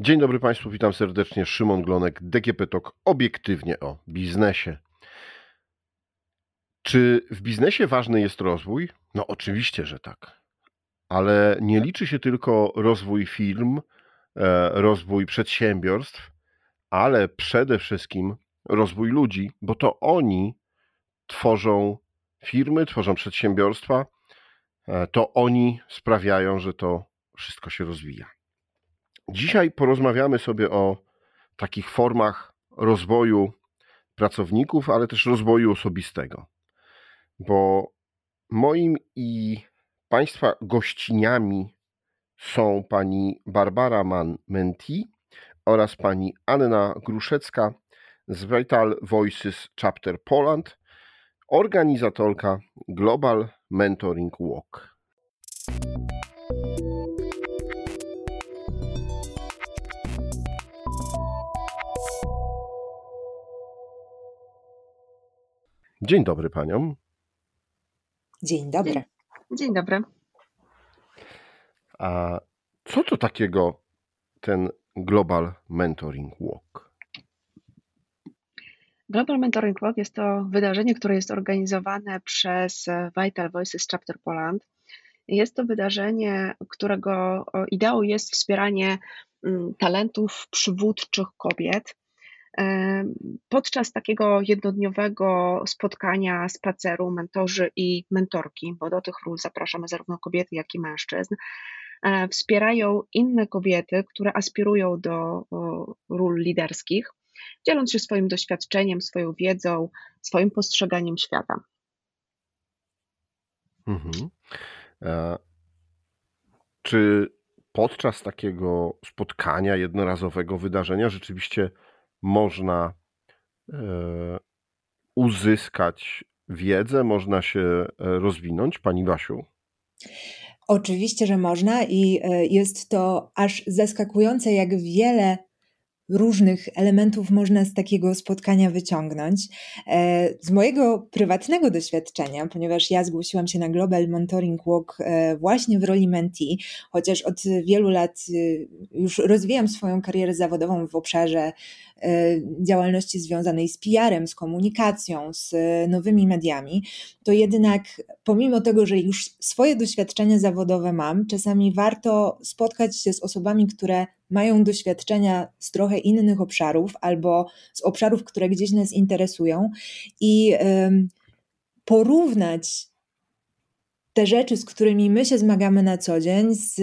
Dzień dobry Państwu, witam serdecznie. Szymon Glonek, DGP Talk, obiektywnie o biznesie. Czy w biznesie ważny jest rozwój? No oczywiście, że tak. Ale nie liczy się tylko rozwój firm, e, rozwój przedsiębiorstw, ale przede wszystkim rozwój ludzi, bo to oni tworzą firmy, tworzą przedsiębiorstwa, e, to oni sprawiają, że to wszystko się rozwija. Dzisiaj porozmawiamy sobie o takich formach rozwoju pracowników, ale też rozwoju osobistego. Bo moim i Państwa gościniami są pani Barbara Mann-Menti oraz pani Anna Gruszecka z Vital Voices Chapter Poland, organizatorka Global Mentoring Walk. Dzień dobry paniom. Dzień dobry. Dzień dobry. A co to takiego ten Global Mentoring Walk? Global Mentoring Walk jest to wydarzenie, które jest organizowane przez Vital Voices Chapter Poland. Jest to wydarzenie, którego ideą jest wspieranie mm, talentów przywódczych kobiet Podczas takiego jednodniowego spotkania, spaceru, mentorzy i mentorki, bo do tych ról zapraszamy zarówno kobiety, jak i mężczyzn, e, wspierają inne kobiety, które aspirują do ról liderskich, dzieląc się swoim doświadczeniem, swoją wiedzą, swoim postrzeganiem świata. Mhm. E, czy podczas takiego spotkania, jednorazowego wydarzenia rzeczywiście można e, uzyskać wiedzę, można się e, rozwinąć, Pani Wasiu? Oczywiście, że można i e, jest to aż zaskakujące, jak wiele różnych elementów można z takiego spotkania wyciągnąć. E, z mojego prywatnego doświadczenia, ponieważ ja zgłosiłam się na Global Mentoring Walk e, właśnie w roli mentee, chociaż od wielu lat e, już rozwijam swoją karierę zawodową w obszarze działalności związanej z PR-em, z komunikacją, z nowymi mediami, to jednak pomimo tego, że już swoje doświadczenia zawodowe mam, czasami warto spotkać się z osobami, które mają doświadczenia z trochę innych obszarów albo z obszarów, które gdzieś nas interesują i porównać te rzeczy, z którymi my się zmagamy na co dzień, z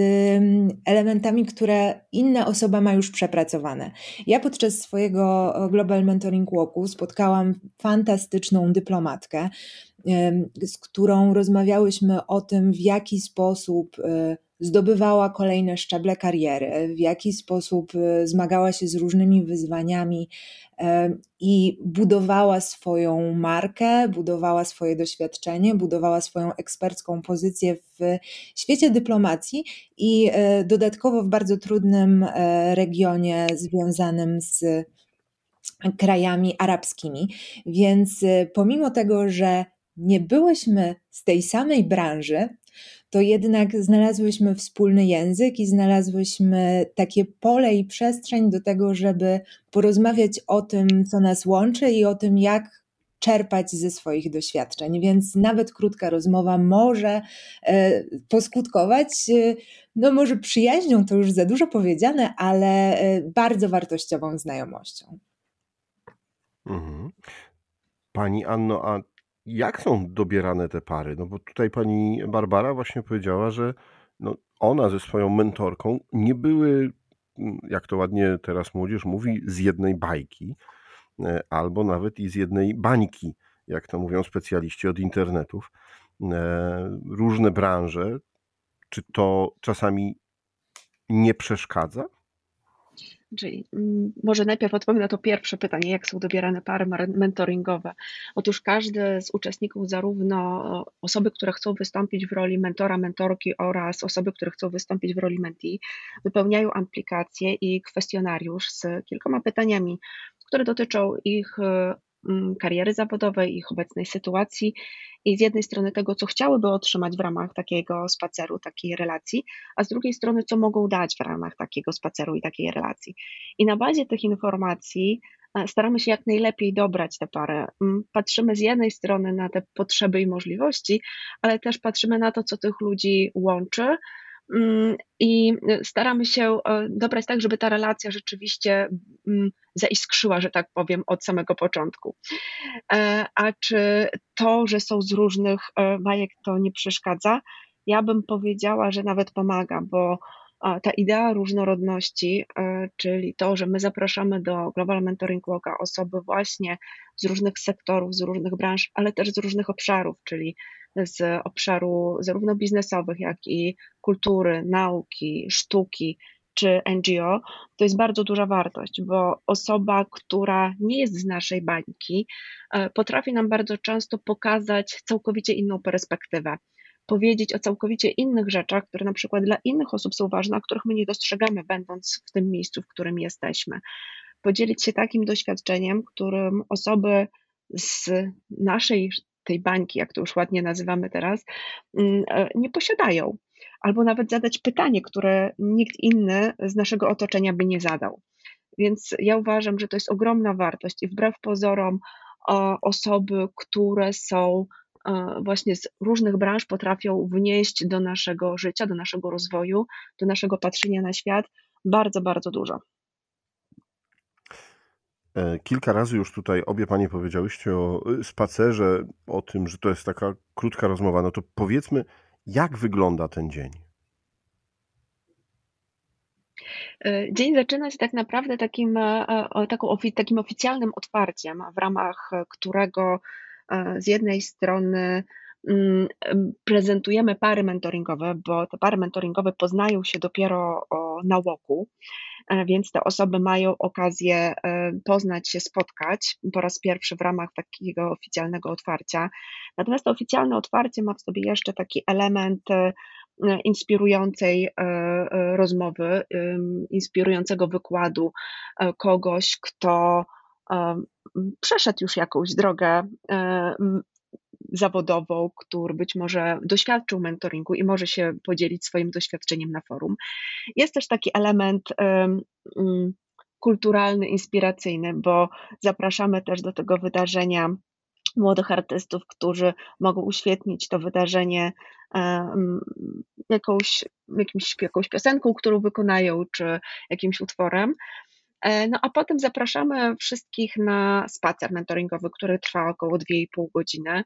elementami, które inna osoba ma już przepracowane. Ja podczas swojego Global Mentoring Walku spotkałam fantastyczną dyplomatkę, z którą rozmawiałyśmy o tym, w jaki sposób y, zdobywała kolejne szczeble kariery, w jaki sposób e, zmagała się z różnymi wyzwaniami e, i budowała swoją markę, budowała swoje doświadczenie, budowała swoją ekspercką pozycję w świecie dyplomacji i e, dodatkowo w bardzo trudnym regionie związanym z krajami arabskimi. Więc pomimo tego, że nie byłyśmy z tej samej branży, to jednak znalazłyśmy wspólny język i znalazłyśmy takie pole i przestrzeń do tego, żeby porozmawiać o tym, co nas łączy i o tym, jak czerpać ze swoich doświadczeń. Więc nawet krótka rozmowa może e, poskutkować, e, no może przyjaźnią to już za dużo powiedziane, ale e, bardzo wartościową znajomością. Mhm. Pani Anno, a jak są dobierane te pary? No bo tutaj pani Barbara właśnie powiedziała, że no ona ze swoją mentorką nie były, mm, jak to ładnie teraz młodzież mówi, z jednej bajki, e, albo nawet i z jednej bańki, jak to mówią specjaliści od internetów. E, różne branże. Czy to czasami nie przeszkadza? Czyli mm, może najpierw odpowiem na to pierwsze pytanie, jak są dobierane pary mentoringowe. Otóż każdy z uczestników, zarówno osoby, które chcą wystąpić w roli mentora, mentorki oraz osoby, które chcą wystąpić w roli mentee, wypełniają aplikację i kwestionariusz z kilkoma pytaniami, które dotyczą ich kariery zawodowej, ich obecnej sytuacji i z jednej strony tego, co chciałyby otrzymać w ramach takiego spaceru, takiej relacji, a z drugiej strony, co mogą dać w ramach takiego spaceru i takiej relacji. I na bazie tych informacji e, staramy się jak najlepiej dobrać tę parę. Mm, patrzymy z jednej strony na te potrzeby i możliwości, ale też patrzymy na to, co tych ludzi łączy, Mm, I staramy się e, dobrać tak, żeby ta relacja rzeczywiście mm, zaiskrzyła, że tak powiem, od samego początku. E, a czy to, że są z różnych e, bajek, to nie przeszkadza? Ja bym powiedziała, że nawet pomaga, bo ta idea różnorodności, czyli to, że my zapraszamy do Global Mentoring Walka osoby właśnie z różnych sektorów, z różnych branż, ale też z różnych obszarów, czyli z obszaru zarówno biznesowych, jak i kultury, nauki, sztuki czy NGO, to jest bardzo duża wartość, bo osoba, która nie jest z naszej bańki, e, potrafi nam bardzo często pokazać całkowicie inną perspektywę. Powiedzieć o całkowicie innych rzeczach, które na przykład dla innych osób są ważne, a których my nie dostrzegamy, będąc w tym miejscu, w którym jesteśmy. Podzielić się takim doświadczeniem, którym osoby z naszej tej bańki, jak to już ładnie nazywamy teraz, mm, e, nie posiadają. Albo nawet zadać pytanie, które nikt inny z naszego otoczenia by nie zadał. Więc ja uważam, że to jest ogromna wartość i wbrew pozorom osoby, które są e, właśnie z różnych branż, potrafią wnieść do naszego życia, do naszego rozwoju, do naszego patrzenia na świat bardzo, bardzo dużo. E, kilka razy już tutaj obie panie powiedziałyście o y, spacerze, o tym, że to jest taka krótka rozmowa. No to powiedzmy, jak wygląda ten dzień? E, dzień zaczyna się tak naprawdę takim, e, takim oficjalnym otwarciem, w ramach którego z jednej strony prezentujemy pary mentoringowe, bo te pary mentoringowe poznają się dopiero na łoku. E, więc te osoby mają okazję e, poznać się, spotkać po raz pierwszy w ramach takiego oficjalnego otwarcia. Natomiast to oficjalne otwarcie ma w sobie jeszcze taki element e, inspirującej rozmowy, inspirującego wykładu kogoś, kto przeszedł już jakąś drogę zawodową, który być może doświadczył mentoringu i może się podzielić swoim doświadczeniem na forum. Jest też taki element um, kulturalny, inspiracyjny, bo zapraszamy też do tego wydarzenia młodych artystów, którzy mogą uświetnić to wydarzenie jakąś, jakimś, jakąś piosenką, którą wykonają, czy jakimś utworem. E, no a potem zapraszamy wszystkich na spacer mentoringowy, który trwa około 2,5 godziny.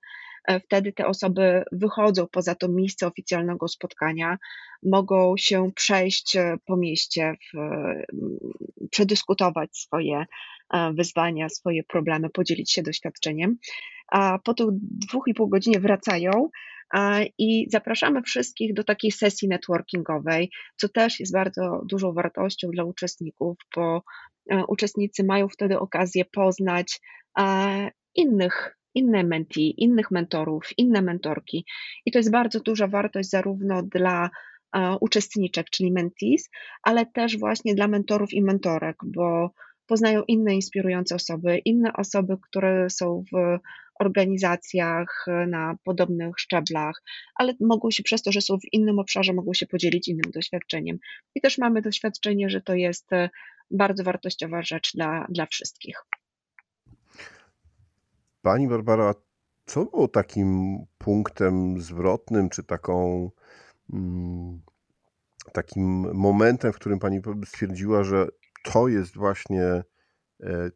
E, wtedy te osoby wychodzą poza to miejsce oficjalnego spotkania, mogą się przejść e, po mieście, w, przedyskutować swoje wyzwania, swoje problemy, podzielić się doświadczeniem. A po tych dwóch i pół godzinie wracają i zapraszamy wszystkich do takiej sesji networkingowej, co też jest bardzo dużą wartością dla uczestników, bo e, uczestnicy mają wtedy okazję poznać innych inne mentee, innych mentorów, inne mentorki. I to jest bardzo duża wartość zarówno dla uczestniczek, czyli mentees, ale też właśnie dla mentorów i mentorek, bo poznają inne inspirujące osoby, inne osoby, które są w organizacjach na podobnych szczeblach, ale mogą się przez to, że są w innym obszarze, mogą się podzielić innym doświadczeniem. I też mamy doświadczenie, że to jest e, bardzo wartościowa rzecz dla, dla wszystkich. Pani Barbara, co było takim punktem zwrotnym, czy taką, mm, takim momentem, w którym Pani stwierdziła, że to jest właśnie e,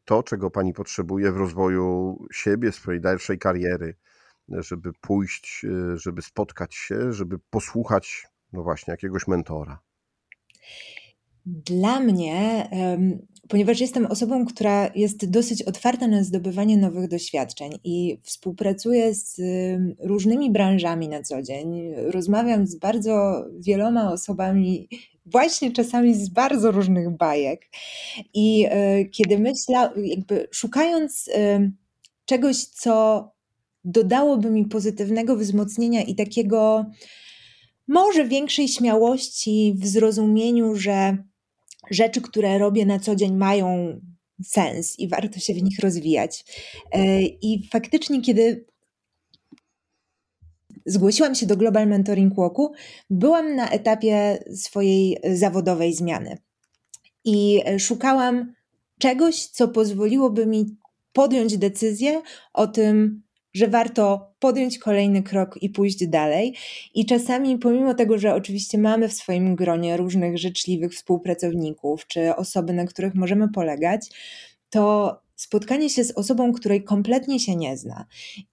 to, czego Pani potrzebuje w rozwoju siebie, swojej dalszej kariery, żeby pójść, e, żeby spotkać się, żeby posłuchać, no właśnie, jakiegoś mentora? Dla mnie, ponieważ jestem osobą, która jest dosyć otwarta na zdobywanie nowych doświadczeń i współpracuję z różnymi branżami na co dzień, rozmawiam z bardzo wieloma osobami, właśnie czasami z bardzo różnych bajek. I e, kiedy myślę, jakby szukając czegoś, co dodałoby mi pozytywnego wzmocnienia i takiego może większej śmiałości w zrozumieniu, że rzeczy, które robię na co dzień, mają sens i warto się w nich rozwijać. E, I faktycznie, kiedy zgłosiłam się do Global Mentoring Walku, byłam na etapie swojej zawodowej zmiany i szukałam czegoś, co pozwoliłoby mi podjąć decyzję o tym, że warto podjąć kolejny krok i pójść dalej. I czasami, pomimo tego, że oczywiście mamy w swoim gronie różnych życzliwych współpracowników czy osoby, na których możemy polegać, to spotkanie się z osobą, której kompletnie się nie zna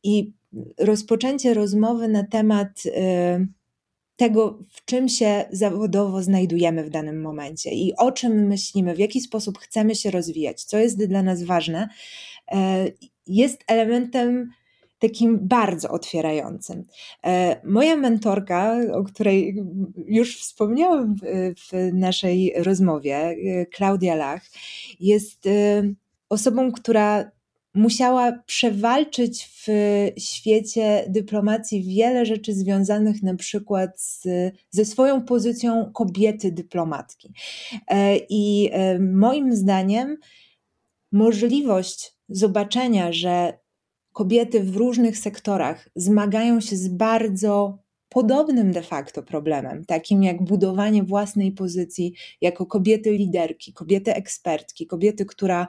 i rozpoczęcie rozmowy na temat. Yy, tego, w czym się zawodowo znajdujemy w danym momencie i o czym myślimy, w jaki sposób chcemy się rozwijać, co jest dla nas ważne, e, jest elementem takim bardzo otwierającym. E, moja mentorka, o której już wspomniałam w naszej rozmowie, Klaudia Lach, jest osobą, która musiała przewalczyć w świecie dyplomacji wiele rzeczy związanych na przykład z, ze swoją pozycją kobiety dyplomatki. E, I e, moim zdaniem możliwość zobaczenia, że kobiety w różnych sektorach zmagają się z bardzo podobnym de facto problemem, takim jak budowanie własnej pozycji jako kobiety liderki, kobiety ekspertki, kobiety, która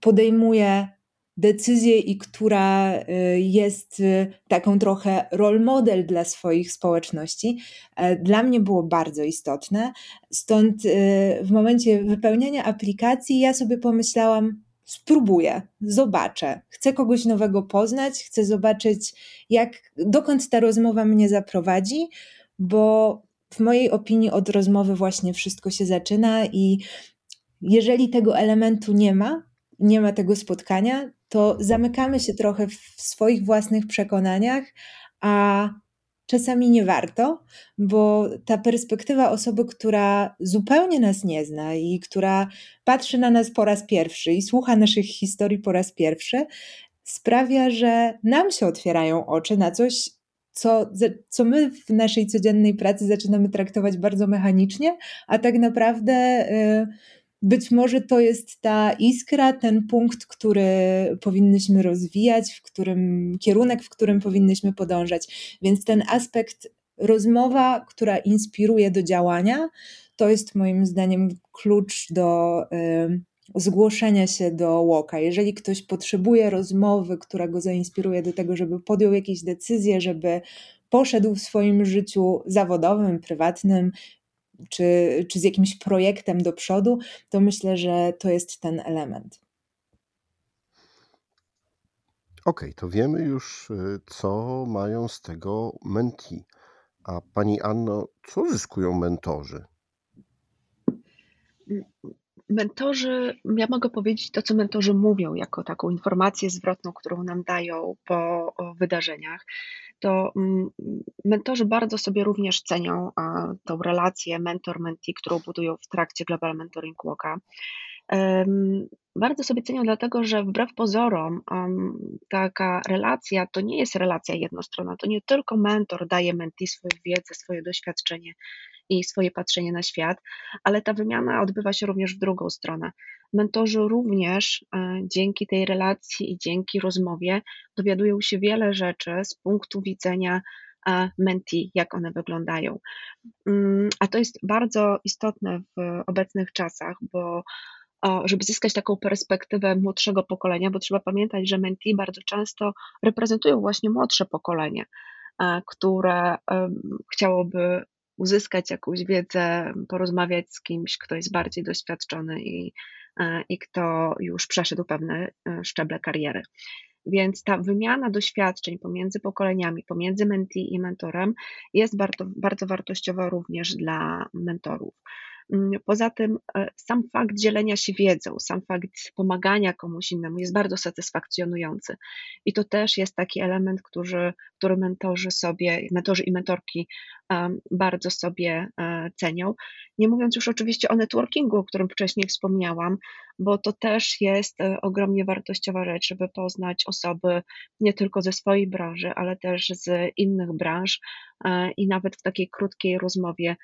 podejmuje decyzję i która y, jest y, taką trochę role model dla swoich społeczności, e, dla mnie było bardzo istotne. Stąd y, w momencie wypełniania aplikacji ja sobie pomyślałam, spróbuję, zobaczę. Chcę kogoś nowego poznać, chcę zobaczyć, jak, dokąd ta rozmowa mnie zaprowadzi, bo w mojej opinii od rozmowy właśnie wszystko się zaczyna i jeżeli tego elementu nie ma, nie ma tego spotkania, to zamykamy się trochę w swoich własnych przekonaniach, a czasami nie warto, bo ta perspektywa osoby, która zupełnie nas nie zna i która patrzy na nas po raz pierwszy i słucha naszych historii po raz pierwszy, sprawia, że nam się otwierają oczy na coś, co, co my w naszej codziennej pracy zaczynamy traktować bardzo mechanicznie, a tak naprawdę. Yy, być może to jest ta iskra, ten punkt, który powinnyśmy rozwijać, w którym kierunek, w którym powinnyśmy podążać. Więc ten aspekt rozmowa, która inspiruje do działania, to jest moim zdaniem klucz do y, zgłoszenia się do łoka. Jeżeli ktoś potrzebuje rozmowy, która go zainspiruje do tego, żeby podjął jakieś decyzje, żeby poszedł w swoim życiu zawodowym, prywatnym, czy, czy z jakimś projektem do przodu, to myślę, że to jest ten element. Okej, okay, to wiemy już, y, co mają z tego menti. A pani Anno, co zyskują mentorzy? Mentorzy, ja mogę powiedzieć to, co mentorzy mówią, jako taką informację zwrotną, którą nam dają po wydarzeniach to mm, mentorzy bardzo sobie również cenią tą relację mentor-mentee, którą budują w trakcie Global Mentoring Walka. Bardzo sobie cenią dlatego, że wbrew pozorom taka relacja to nie jest relacja jednostronna, to nie tylko mentor daje mentee swoją wiedzę, swoje doświadczenie i swoje patrzenie na świat, ale ta wymiana odbywa się również w drugą stronę. Mentorzy również e, dzięki tej relacji i dzięki rozmowie dowiadują się wiele rzeczy z punktu widzenia e, menti, jak one wyglądają. Mm, a to jest bardzo istotne w obecnych czasach, bo żeby zyskać taką perspektywę młodszego pokolenia, bo trzeba pamiętać, że menti bardzo często reprezentują właśnie młodsze pokolenie, e, które chciałoby uzyskać jakąś wiedzę, porozmawiać z kimś, kto jest bardziej doświadczony i, e, i kto już przeszedł pewne e, szczeble kariery. Więc ta wymiana doświadczeń pomiędzy pokoleniami, pomiędzy mentee i mentorem jest bardzo, bardzo wartościowa również dla mentorów. Mm, poza tym e, sam fakt dzielenia się wiedzą, sam fakt pomagania komuś innemu jest bardzo satysfakcjonujący. I to też jest taki element, który, który mentorzy sobie, mentorzy i mentorki bardzo sobie e, cenią. Nie mówiąc już oczywiście o networkingu, o którym wcześniej wspomniałam, bo to też jest e, ogromnie wartościowa rzecz, żeby poznać osoby nie tylko ze swojej branży, ale też z innych branż i nawet w takiej krótkiej rozmowie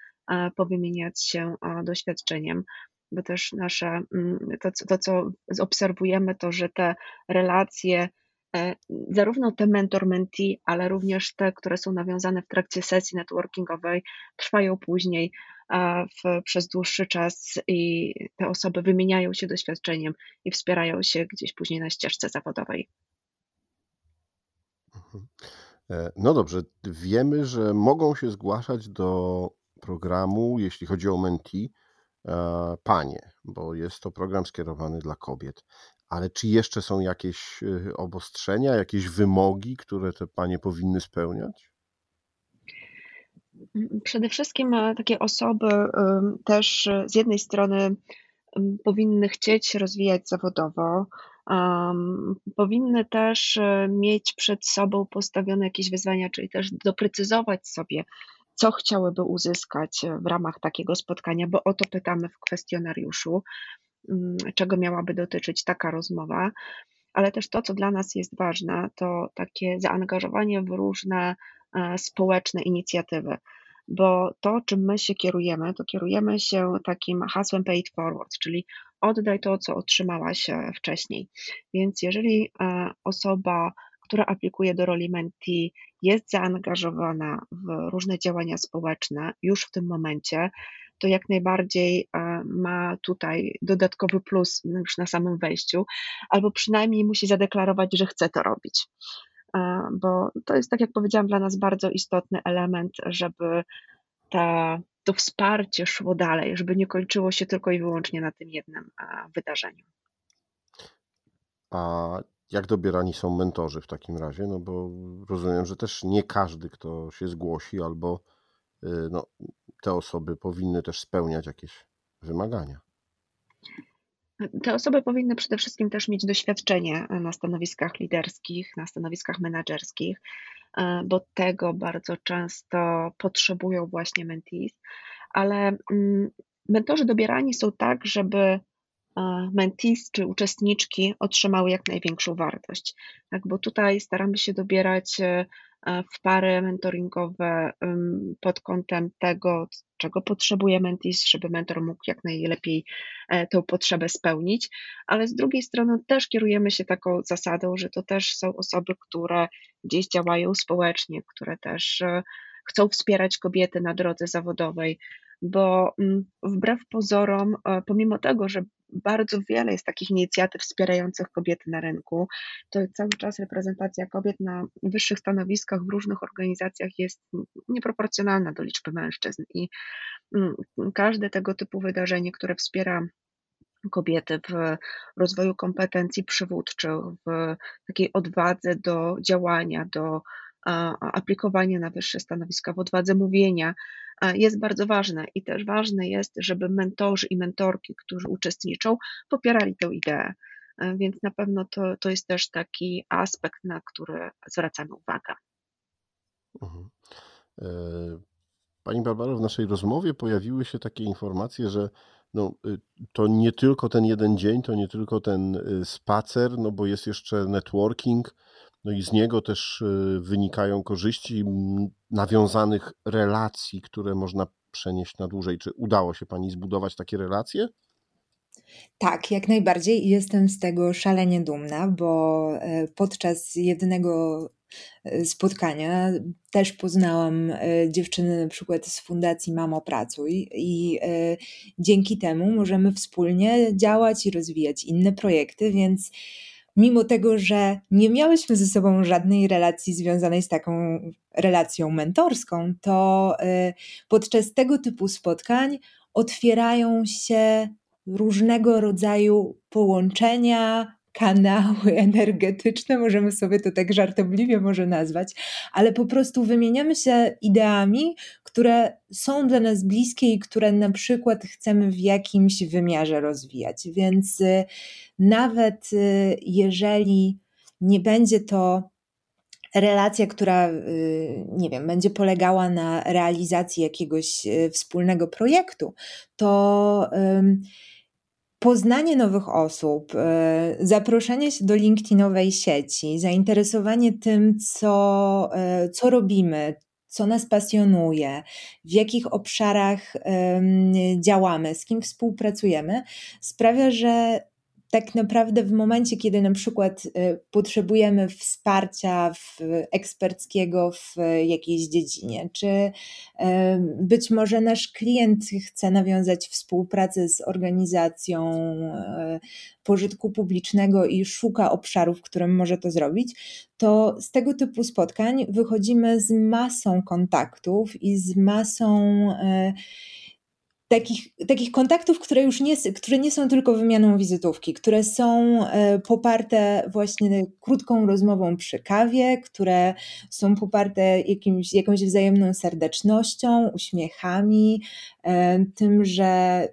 powymieniać się doświadczeniem. bo też nasze, mm, to, to co obserwujemy, to że te relacje, e, zarówno te mentor-mentee, ale również te, które są nawiązane w trakcie sesji networkingowej, trwają później w, przez dłuższy czas i te osoby wymieniają się doświadczeniem i wspierają się gdzieś później na ścieżce zawodowej. Mhm. E, no dobrze, wiemy, że mogą się zgłaszać do programu, jeśli chodzi o Menti, e, panie, bo jest to program skierowany dla kobiet. Ale czy jeszcze są jakieś e, obostrzenia, jakieś wymogi, które te panie powinny spełniać? Przede wszystkim takie osoby też z jednej strony powinny chcieć rozwijać zawodowo, powinny też e, mieć przed sobą postawione jakieś wyzwania, czyli też doprecyzować sobie, co chciałyby uzyskać w ramach takiego spotkania, bo o to pytamy w kwestionariuszu, mm, czego miałaby dotyczyć taka rozmowa. Ale też to, co dla nas jest ważne, to takie zaangażowanie w różne e, społeczne inicjatywy bo to, czym my się kierujemy, to kierujemy się takim hasłem pay it forward, czyli oddaj to, co otrzymałaś e, wcześniej. Więc jeżeli e, osoba, która aplikuje do roli mentee, jest zaangażowana w różne działania społeczne już w tym momencie, to jak najbardziej e, ma tutaj dodatkowy plus już na samym wejściu, albo przynajmniej musi zadeklarować, że chce to robić bo to jest, tak jak powiedziałam, dla nas bardzo istotny element, żeby ta, to wsparcie szło dalej, żeby nie kończyło się tylko i wyłącznie na tym jednym wydarzeniu. A jak dobierani są mentorzy w takim razie? No bo rozumiem, że też nie każdy, kto się zgłosi, albo y, no, te osoby powinny też spełniać jakieś wymagania. Te osoby powinny przede wszystkim też mieć doświadczenie na stanowiskach liderskich, na stanowiskach menedżerskich, e, bo tego bardzo często potrzebują właśnie mentees, ale mm, mentorzy dobierani są tak, żeby mentees czy uczestniczki otrzymały jak największą wartość. Tak, bo tutaj staramy się dobierać e, w pary mentoringowe pod kątem tego, czego potrzebuje mentis, żeby mentor mógł jak najlepiej e, tę potrzebę spełnić, ale z drugiej strony też kierujemy się taką zasadą, że to też są osoby, które gdzieś działają społecznie, które też e, chcą wspierać kobiety na drodze zawodowej, bo mm, wbrew pozorom, e, pomimo tego, że bardzo wiele jest takich inicjatyw wspierających kobiety na rynku. To cały czas reprezentacja kobiet na wyższych stanowiskach w różnych organizacjach jest nieproporcjonalna do liczby mężczyzn i mm, każde tego typu wydarzenie, które wspiera kobiety w rozwoju kompetencji przywódczych, w takiej odwadze do działania, do aplikowania na wyższe stanowiska, w odwadze mówienia jest bardzo ważne i też ważne jest, żeby mentorzy i mentorki, którzy uczestniczą, popierali tę ideę. Więc na pewno to, to jest też taki aspekt, na który zwracamy uwagę. Mhm. E, pani Barbaro, w naszej rozmowie pojawiły się takie informacje, że no, y, to nie tylko ten jeden dzień, to nie tylko ten y, spacer, no bo jest jeszcze networking, no i z niego też y, wynikają korzyści nawiązanych relacji, które można przenieść na dłużej. Czy udało się Pani zbudować takie relacje? Tak, jak najbardziej. Jestem z tego szalenie dumna, bo e, podczas jednego e, spotkania też poznałam e, dziewczyny na przykład z Fundacji Mamo Pracuj i dzięki temu możemy wspólnie działać i rozwijać inne projekty, więc mimo tego, że nie miałyśmy ze sobą żadnej relacji związanej z taką relacją mentorską, to y, podczas tego typu spotkań otwierają się różnego rodzaju połączenia, kanały energetyczne, możemy sobie to tak żartobliwie może nazwać, ale po prostu wymieniamy się ideami, które są dla nas bliskie i które na przykład chcemy w jakimś wymiarze rozwijać. Więc y, nawet y, jeżeli nie będzie to relacja, która, y, nie wiem, będzie polegała na realizacji jakiegoś wspólnego projektu, to poznanie nowych osób, e, zaproszenie się do LinkedInowej sieci, zainteresowanie tym, co, e, co robimy, co nas pasjonuje, w jakich obszarach działamy, z kim współpracujemy, sprawia, że tak naprawdę w momencie, kiedy na przykład y, potrzebujemy wsparcia w, eksperckiego w jakiejś dziedzinie, czy być może nasz klient chce nawiązać współpracę z organizacją y, pożytku publicznego i szuka obszarów, w którym może to zrobić, to z tego typu spotkań wychodzimy z masą kontaktów i z masą y, takich, takich kontaktów, które już nie, które nie są tylko wymianą wizytówki, które są e, poparte właśnie krótką rozmową przy kawie, które są poparte jakimś, jakąś wzajemną serdecznością, uśmiechami, e, tym, że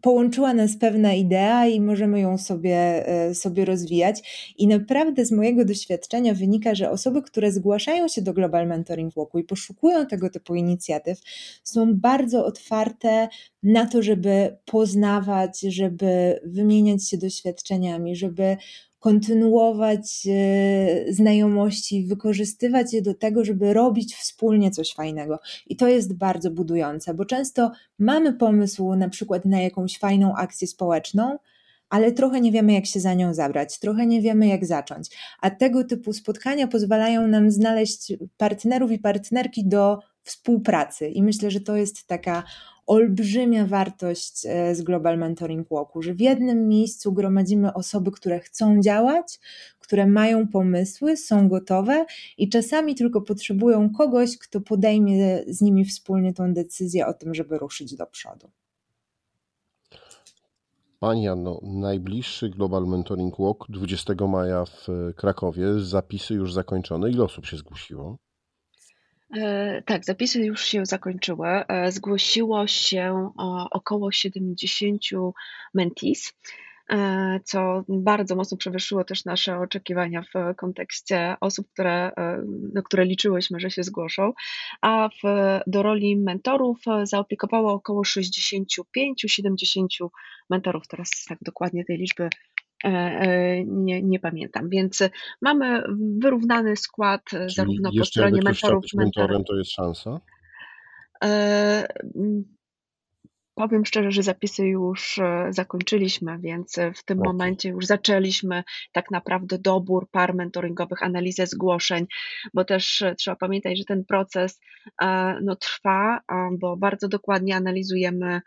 połączyła nas pewna idea i możemy ją sobie, e, sobie rozwijać. I naprawdę z mojego doświadczenia wynika, że osoby, które zgłaszają się do Global Mentoring Walku i poszukują tego typu inicjatyw, są bardzo otwarte na to, żeby poznawać, żeby wymieniać się doświadczeniami, żeby kontynuować e, znajomości, wykorzystywać je do tego, żeby robić wspólnie coś fajnego. I to jest bardzo budujące, bo często mamy pomysł na przykład na jakąś fajną akcję społeczną, ale trochę nie wiemy, jak się za nią zabrać, trochę nie wiemy, jak zacząć. A tego typu spotkania pozwalają nam znaleźć partnerów i partnerki do współpracy. I myślę, że to jest taka olbrzymia wartość e, z Global Mentoring Walku, że w jednym miejscu gromadzimy osoby, które chcą działać, które mają pomysły, są gotowe i czasami tylko potrzebują kogoś, kto podejmie z nimi wspólnie tą decyzję o tym, żeby ruszyć do przodu. Pani Anno, najbliższy Global Mentoring Walk 20 maja w Krakowie, zapisy już zakończone. Ile osób się zgłosiło? E, tak, zapisy już się zakończyły. E, zgłosiło się około 70 mentees, e, co bardzo mocno przewyższyło też nasze oczekiwania w kontekście osób, które, no, które liczyłyśmy, że się zgłoszą. A w, do roli mentorów zaaplikowało około 65-70 mentorów. Teraz tak dokładnie tej liczby nie, nie pamiętam. Więc mamy wyrównany skład e, Czyli zarówno po stronie mentorów, mentorem, to jest szansa? Powiem szczerze, że zapisy już zakończyliśmy, więc w tym okay. momencie już zaczęliśmy tak naprawdę dobór par mentoringowych, analizę zgłoszeń, bo też trzeba pamiętać, że ten proces no, trwa, bo bardzo dokładnie analizujemy E,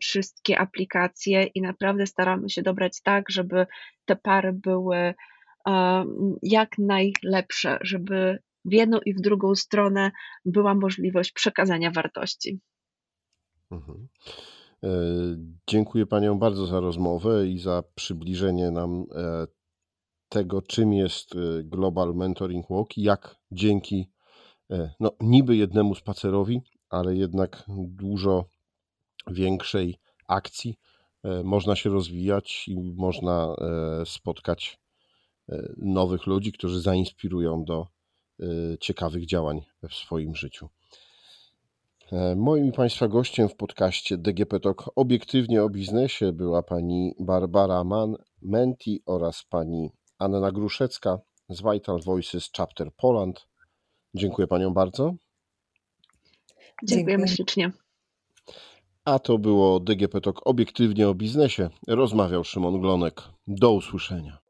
wszystkie aplikacje i naprawdę staramy się dobrać tak, żeby te pary były e, jak najlepsze, żeby w jedną i w drugą stronę była możliwość przekazania wartości. Mhm. E, dziękuję Panią bardzo za rozmowę i za przybliżenie nam tego, czym jest Global Mentoring Walk i jak dzięki no, niby jednemu spacerowi, ale jednak dużo większej akcji e, można się rozwijać i można e, spotkać e, nowych ludzi, którzy zainspirują do ciekawych działań w swoim życiu. Moim i Państwa gościem w podcaście DGP Talk obiektywnie o biznesie była pani Barbara Mann, Menti oraz pani Anna Gruszecka z Vital Voices Chapter Poland. Dziękuję Paniom bardzo. Dziękujemy ślicznie. A to było DGP Talk obiektywnie o biznesie. Rozmawiał Szymon Glonek. Do usłyszenia.